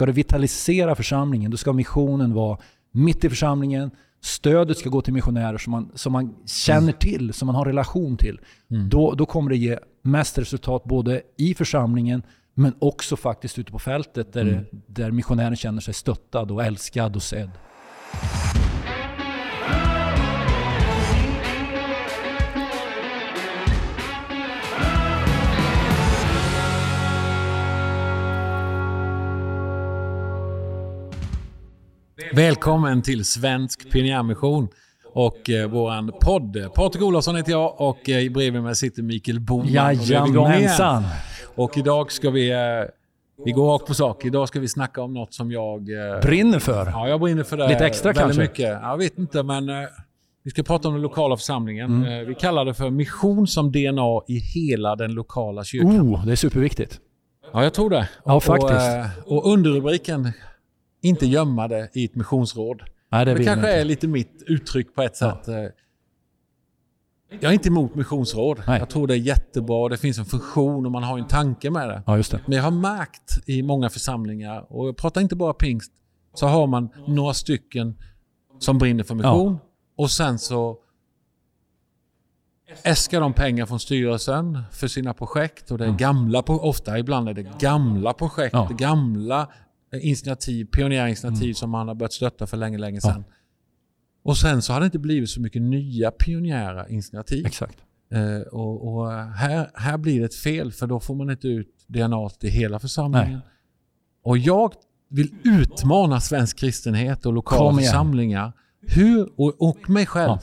Ska det vitalisera församlingen, då ska missionen vara mitt i församlingen. Stödet ska gå till missionärer som man, som man känner till, som man har relation till. Mm. Då, då kommer det ge mest resultat både i församlingen men också faktiskt ute på fältet där, Mm. där missionären känner sig stöttad och älskad och sedd. Välkommen till Svensk Pionjärmission och eh, våran podd. Patrik Olofsson heter jag och eh, bredvid mig sitter Mikael Boman. Och. Jajamensan! Och idag ska vi... Eh, vi går rakt på sak. Idag ska vi snacka om något som jag... Eh, Brinner för. ja, jag brinner för det Lite extra väldigt kanske? mycket. Jag vet inte, men... Eh, vi ska prata om den lokala församlingen. Mm. Eh, vi kallar det för mission som DNA i hela den lokala kyrkan. Oh, det är superviktigt. Ja, jag tror det. Ja, och, faktiskt. eh, och underrubriken, inte gömma det i ett missionsråd. Nej, det Det kanske jag är inte. lite mitt uttryck på ett Ja. sätt. Eh, Jag är inte emot missionsråd. Nej. Jag tror det är jättebra. Det finns en funktion och man har en tanke med det. Ja, det. Men jag har märkt i många församlingar, och jag pratar inte bara pingst, så har man några stycken som brinner för mission och sen så äskar de pengar från styrelsen för sina projekt och det är gamla, på, ofta ibland är det gamla projekt, Ja. gamla initiativ, pionjärinitiativ som man har börjat stötta för länge, länge Ja. sedan. Och sen så har det inte blivit så mycket nya pionjära initiativ. Exakt. Eh, och och här, här blir det ett fel för då får man inte ut DNA till hela församlingen. Nej. Och jag vill utmana svensk kristenhet och lokala församlingar. Hur, och, och mig själv.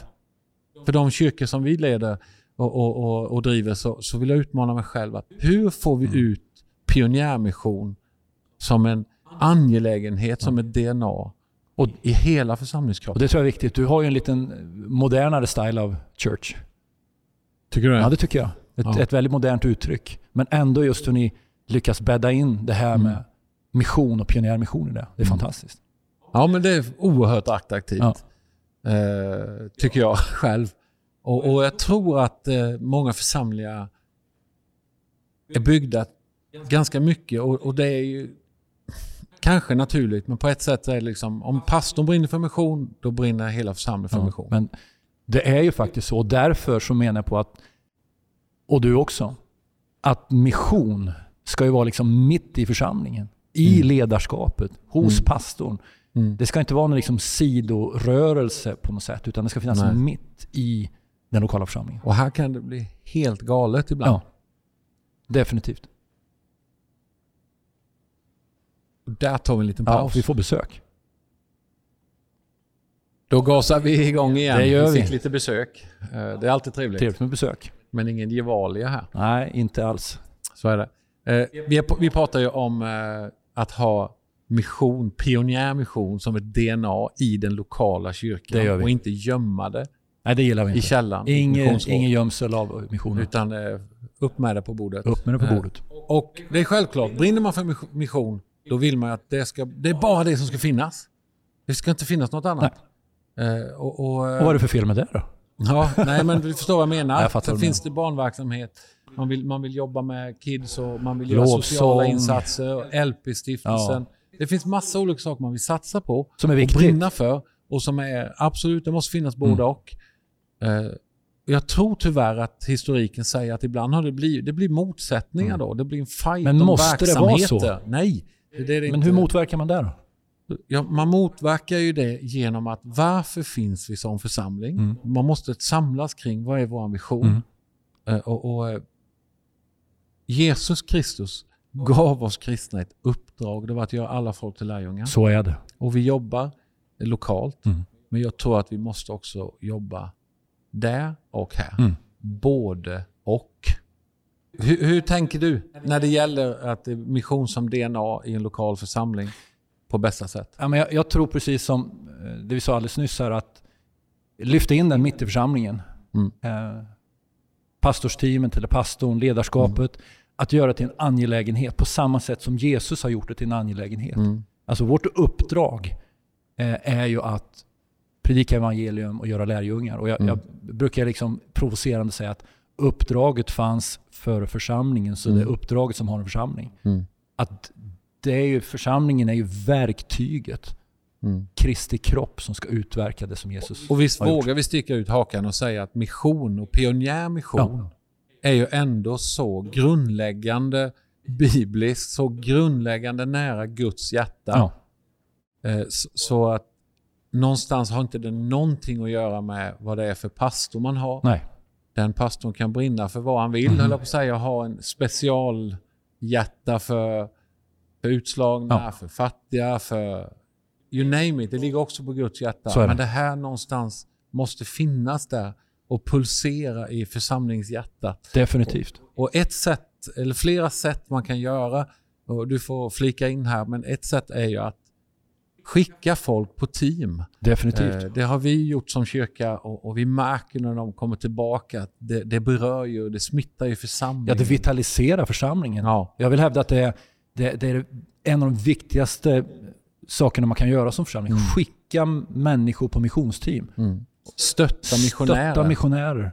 Ja. För de kyrkor som vi leder och, och, och, och driver så, så vill jag utmana mig själv. Att hur får vi Mm. ut pionjärmission som en angelägenhet, som ett DNA Och- i hela Och församlingskroppen? det tror jag är viktigt. Du har ju en liten modernare style av church. Tycker du det? Ja, det tycker jag. Ett, Ja. ett väldigt modernt uttryck. Men ändå just hur ni lyckas bädda in det här Mm. med mission och pionjärmission i det. Det är Mm. fantastiskt. Ja, men det är oerhört attraktivt. Ja. Eh, tycker jag själv. Och, och jag tror att eh, många församlingar är byggda ganska mycket och, och det är ju kanske naturligt men på ett sätt är det liksom om pastorn brinner för mission då brinner hela församlingen för Ja, mission. men det är ju faktiskt så. Och därför så menar jag på att, och du också, att mission ska ju vara liksom mitt i församlingen. I Mm. ledarskapet, hos Mm. pastorn. Mm. Det ska inte vara någon liksom sidorörelse på något sätt, utan det ska finnas Nej. mitt i den lokala församlingen. Och här kan det bli helt galet ibland. Ja, definitivt. Och där tar vi en liten Ja, paus. vi får besök. Då gasar vi igång igen. Det gör vi. fick lite besök. Eh, Det är alltid trevligt. Trevligt med besök. Men ingen Gevalia här. Nej, inte alls. Så är det. Eh, vi, vi pratar ju om eh, att ha mission, pionjärmission som ett DNA i den lokala kyrkan. Det gör vi. Och inte gömma det Nej, det gillar vi inte. källaren. i ett Ingen, ingen gömsel av missionen. Utan upp med det på bordet. Upp med det på bordet. Och det är självklart, brinner man för mis- mission, då vill man att det ska, det är bara det som ska finnas. Det ska inte finnas något annat. Eh, och, och, eh, Och vad är det för fel med det då? Ja, nej men du förstår vad jag menar. Jag Sen finns det barnverksamhet. Man vill, man vill jobba med kids och man vill göra Lovsång. sociala insatser. och LP-stiftelsen. Det finns massa olika saker man vill satsa på Som är och viktigt. brinna för. Och som är absolut, det måste finnas både Mm. och. Eh, jag tror tyvärr att historiken säger att ibland har det blivit det blir motsättningar Mm. då. Det blir en fight Men om måste det vara så? Nej. Men inte. hur motverkar man det då? Ja, man motverkar ju det genom att varför finns vi som församling? Mm. Man måste samlas kring vad är vår vision? Mm. Eh, Och, och, eh, Jesus Kristus gav oss kristna ett uppdrag. Det var att göra alla folk till lärjungar. Så är det. Och vi jobbar lokalt. Mm. Men jag tror att vi måste också jobba där och här. Mm. Både och. Hur, hur tänker du när det gäller att mission som DNA i en lokal församling på bästa sätt? Ja, men jag, jag tror precis som eh, det vi sa alldeles nyss här att lyfta in den mitt i församlingen. Mm. Eh, pastorsteamet eller pastorn, ledarskapet. Att göra till en angelägenhet på samma sätt som Jesus har gjort det till en angelägenhet. Mm. Alltså vårt uppdrag eh, är ju att predika evangelium och göra lärjungar. Och jag, Mm. jag brukar liksom provocerande säga att uppdraget fanns för församlingen, så Mm. det är uppdraget som har en församling. Mm. Att det är ju, församlingen är ju verktyget. Mm. Kristi kropp som ska utverka det som Jesus Och visst har gjort. vågar vi sticka ut hakan och säga att mission och pionjärmission är ju ändå så grundläggande bibliskt, så grundläggande nära Guds hjärta. Ja. Eh, Så, så att någonstans har inte det någonting att göra med vad det är för pastor man har. Nej. Den pastorn kan brinna för vad han vill, Mhm. höll jag på att säga, och ha en specialhjärta för, för utslagna, Ja. för fattiga, för you name it. Det ligger också på Guds hjärta. Det. Men det här någonstans måste finnas där och pulsera i församlingshjärtat. Definitivt. Och ett sätt, eller flera sätt man kan göra, och du får flika in här, men ett sätt är ju att skicka folk på team. Definitivt. Eh, Det har vi gjort som kyrka och, och vi märker när de kommer tillbaka att det, det berör ju, det smittar ju församlingen. Ja, det vitaliserar församlingen. Ja, Jag vill hävda att det är, det, det är en av de viktigaste sakerna man kan göra som församling. Mm. Skicka människor på missionsteam. mm. Stötta missionärer Stötta missionärer.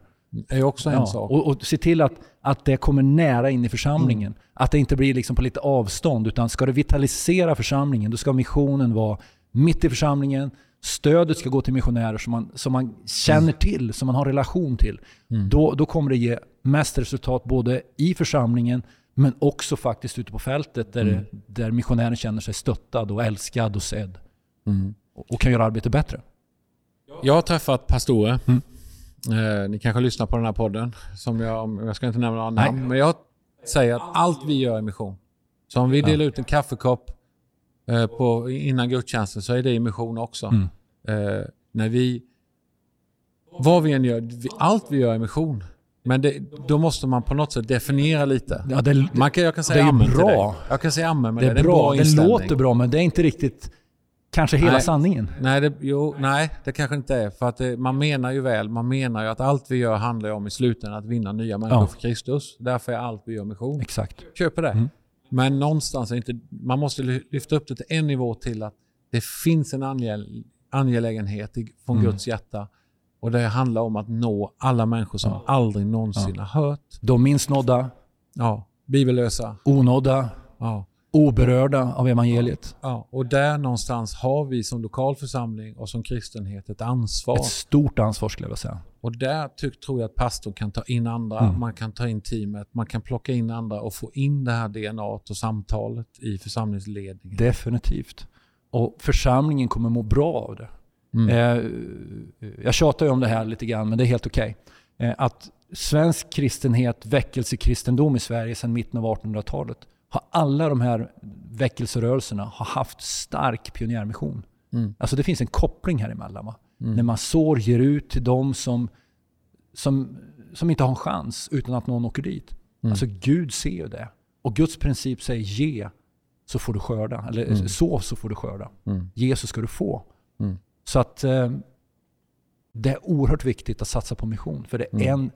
Är också en Ja, sak. och, och se till att, att det kommer nära in i församlingen. Mm. Att det inte blir liksom på lite avstånd. Utan ska det vitalisera församlingen, då ska missionen vara mitt i församlingen. Stödet ska gå till missionärer som man, som man känner till, som man har relation till. Mm. Då, då kommer det ge mest resultat både i församlingen men också faktiskt ute på fältet där, Mm. där missionären känner sig stöttad och älskad och sedd. Mm. Och, och kan göra arbetet bättre. Jag har träffat pastorer. Eh, ni kanske lyssnar på den här podden. Som jag, jag ska inte nämna några Nej. namn. Men jag säger att allt vi gör är mission. Så om vi delar ut en kaffekopp eh, på, innan gudstjänsten så är det mission också. Mm. Eh, när vi... Vad vi än gör, vi, allt vi gör är mission. Men det, då måste man på något sätt definiera lite. Ja, det, Man kan, jag kan Det säga är ju amen till bra. dig. Jag kan säga amen med det är det. Det är bra, bra det låter bra men det är inte riktigt kanske hela Nej. sanningen. Nej, det, jo, nej, det kanske inte är. För att det, man menar ju väl. Man menar ju att allt vi gör handlar om i slutändan att vinna nya människor Ja. för Kristus. Därför är allt vi gör mission. Exakt. Köper det. Mm. Men någonstans är inte... Man måste ly- lyfta upp det till en nivå till att det finns en angel, angelägenhet från Mm. Guds hjärta. Och det handlar om att nå alla människor som Ja. aldrig någonsin har hört. De minst nådda, Ja, bibellösa. onådda, Ja. Oberörda av evangeliet. Ja, och där någonstans har vi som lokal församling och som kristenhet ett ansvar. Ett stort ansvar skulle jag vilja säga. Och där tyck, tror jag att pastor kan ta in andra, Mm. man kan ta in teamet, man kan plocka in andra och få in det här DNA och samtalet i församlingsledningen. Definitivt. Och församlingen kommer må bra av det. Mm. Eh, jag tjatar ju om det här lite grann, men det är helt okej. Eh, att svensk kristenhet, väckelsekristendom i Sverige sedan mitten av 1800-talet, har alla de här väckelserörelserna har haft stark pionjärmission. Mm. Alltså det finns en koppling här emellan. Va? Mm. När man sår, ger ut till de som, som, som inte har en chans utan att någon åker dit. Mm. Alltså Gud ser ju det. Och Guds princip säger ge så får du skörda. Eller Mm. så så får du skörda. Mm. Ge så ska du få. Mm. Så att eh, det är oerhört viktigt att satsa på mission. För det är Mm. en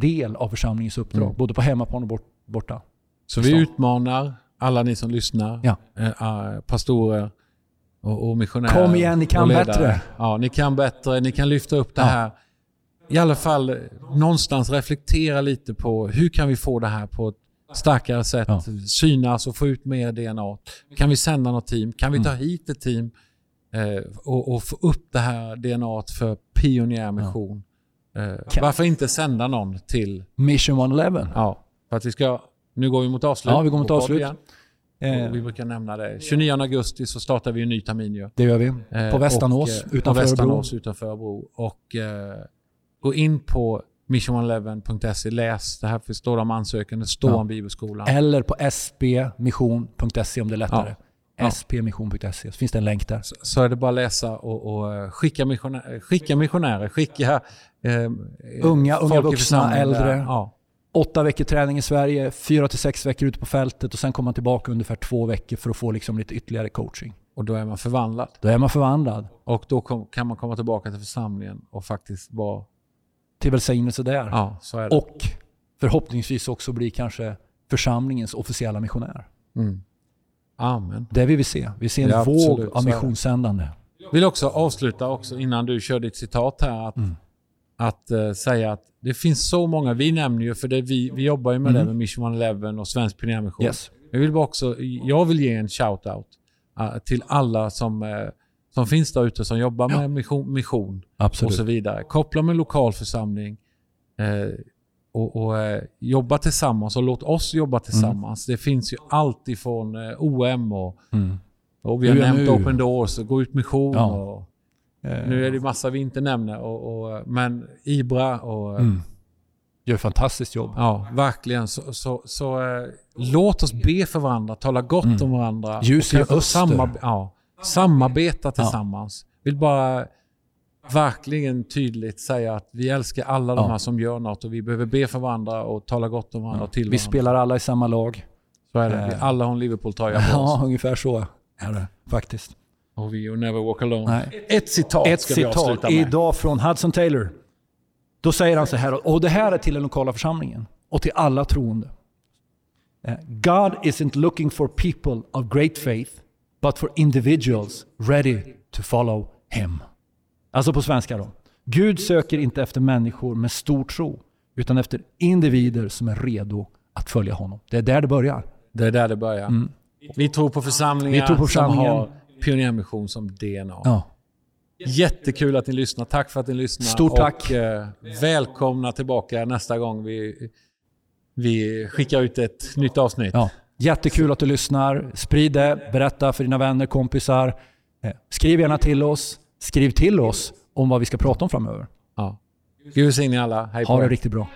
del av församlingens uppdrag. Mm. Både på hemmaplan och bort, borta. Så vi utmanar alla ni som lyssnar, Ja. eh, eh, pastorer och, och missionärer. Kom igen, ni kan bättre. Ja, ni kan bättre. Ni kan lyfta upp det Ja. här. I alla fall eh, någonstans reflektera lite på hur kan vi få det här på ett starkare sätt Ja. synas och få ut mer DNA. Kan vi sända något team? Kan vi ta Mm. hit ett team eh, och, och få upp det här DNA för pionjärmission? Eh, Kan- varför inte sända någon till... Mission 111. Ja, för att vi ska... Nu går vi mot avslut. Ja, vi går mot avslut. igen. Eh, Och vi brukar nämna det. 29 augusti så startar vi en ny termin ju. det gör vi. Eh, På Västanås och, eh, utanför på Örebro. Västanås utanför Örebro. Och eh, gå in på mission11.se, läs. Det här står om ansökan, det står Ja. om bibelskolan. Eller på spmission.se om det är lättare. Ja. spmission.se. Så finns det en länk där. Så, så är det bara att läsa och, och skicka, missionärer, skicka missionärer, skicka eh, Unga, folk unga vuxna, äldre. Ja. Åtta veckor träning i Sverige, fyra till sex veckor ute på fältet och sen kommer man tillbaka ungefär två veckor för att få liksom lite ytterligare coaching. Och då är man förvandlad. Då är man förvandlad Och då kom, kan man komma tillbaka till församlingen och faktiskt vara... till välsignelse där. Ja, så är det. Och förhoppningsvis också bli kanske församlingens officiella missionär. Mm. Amen. Det vill vi se. Vi ser en Ja, våg absolut, av missionssändande. vill också avsluta också innan du kör ditt citat här. Att, Mm. Att eh, säga att det finns så många, vi nämner ju, för det vi, vi jobbar ju med Mm. det med Mission 111 och Svensk Pionjärmission. Yes. Jag vill bara också, jag vill ge en shout-out uh, till alla som, uh, som finns där ute som jobbar med mission, mission och så vidare. Koppla med lokal församling uh, och, och jobba tillsammans och låt oss jobba tillsammans. Mm. Det finns ju allt ifrån OM och, mm. och vi har UMU. nämnt Open Doors och Gå ut mission. Ja. Och, nu är det massa vi inte nämner, och, och men Ibra och mm gör ett fantastiskt jobb. Ja, verkligen. Så, så, så eh, låt oss be för varandra, tala gott mm. om varandra. Ljus i öster. Samar ja, samarbeta tillsammans. Ja. Vill bara verkligen tydligt säga att vi älskar alla ja. de här som gör något och vi behöver be för varandra och tala gott om varandra ja. till Vi spelar alla i samma lag. Så är det. Eh. Alla har en Liverpool-tröja på oss. Ja, ungefär så är det faktiskt. Och vi never walk alone. Nej. Ett citat Ett ska citat vi avsluta med. idag från Hudson Taylor. Då säger han så här, och det här är till den lokala församlingen och till alla troende. Eh, God isn't looking for people of great faith, but for individuals ready to follow him. Alltså på svenska då. Gud söker inte efter människor med stor tro, utan efter individer som är redo att följa honom. Det är där det börjar. Det är där det börjar. Mm. Vi tror på församlingar, Vi tror på församlingar. som har pionjärmission som DNA. Ja. Jättekul att ni lyssnar. Tack för att ni lyssnar. Stort tack. Och, eh, välkomna tillbaka nästa gång vi, vi skickar ut ett nytt avsnitt. Ja. Jättekul att du lyssnar. Sprid det. Berätta för dina vänner, kompisar. Eh, skriv gärna till oss. Skriv till oss om vad vi ska prata om framöver. Ja. Gud välsigne alla. Hej på Ha det riktigt bra.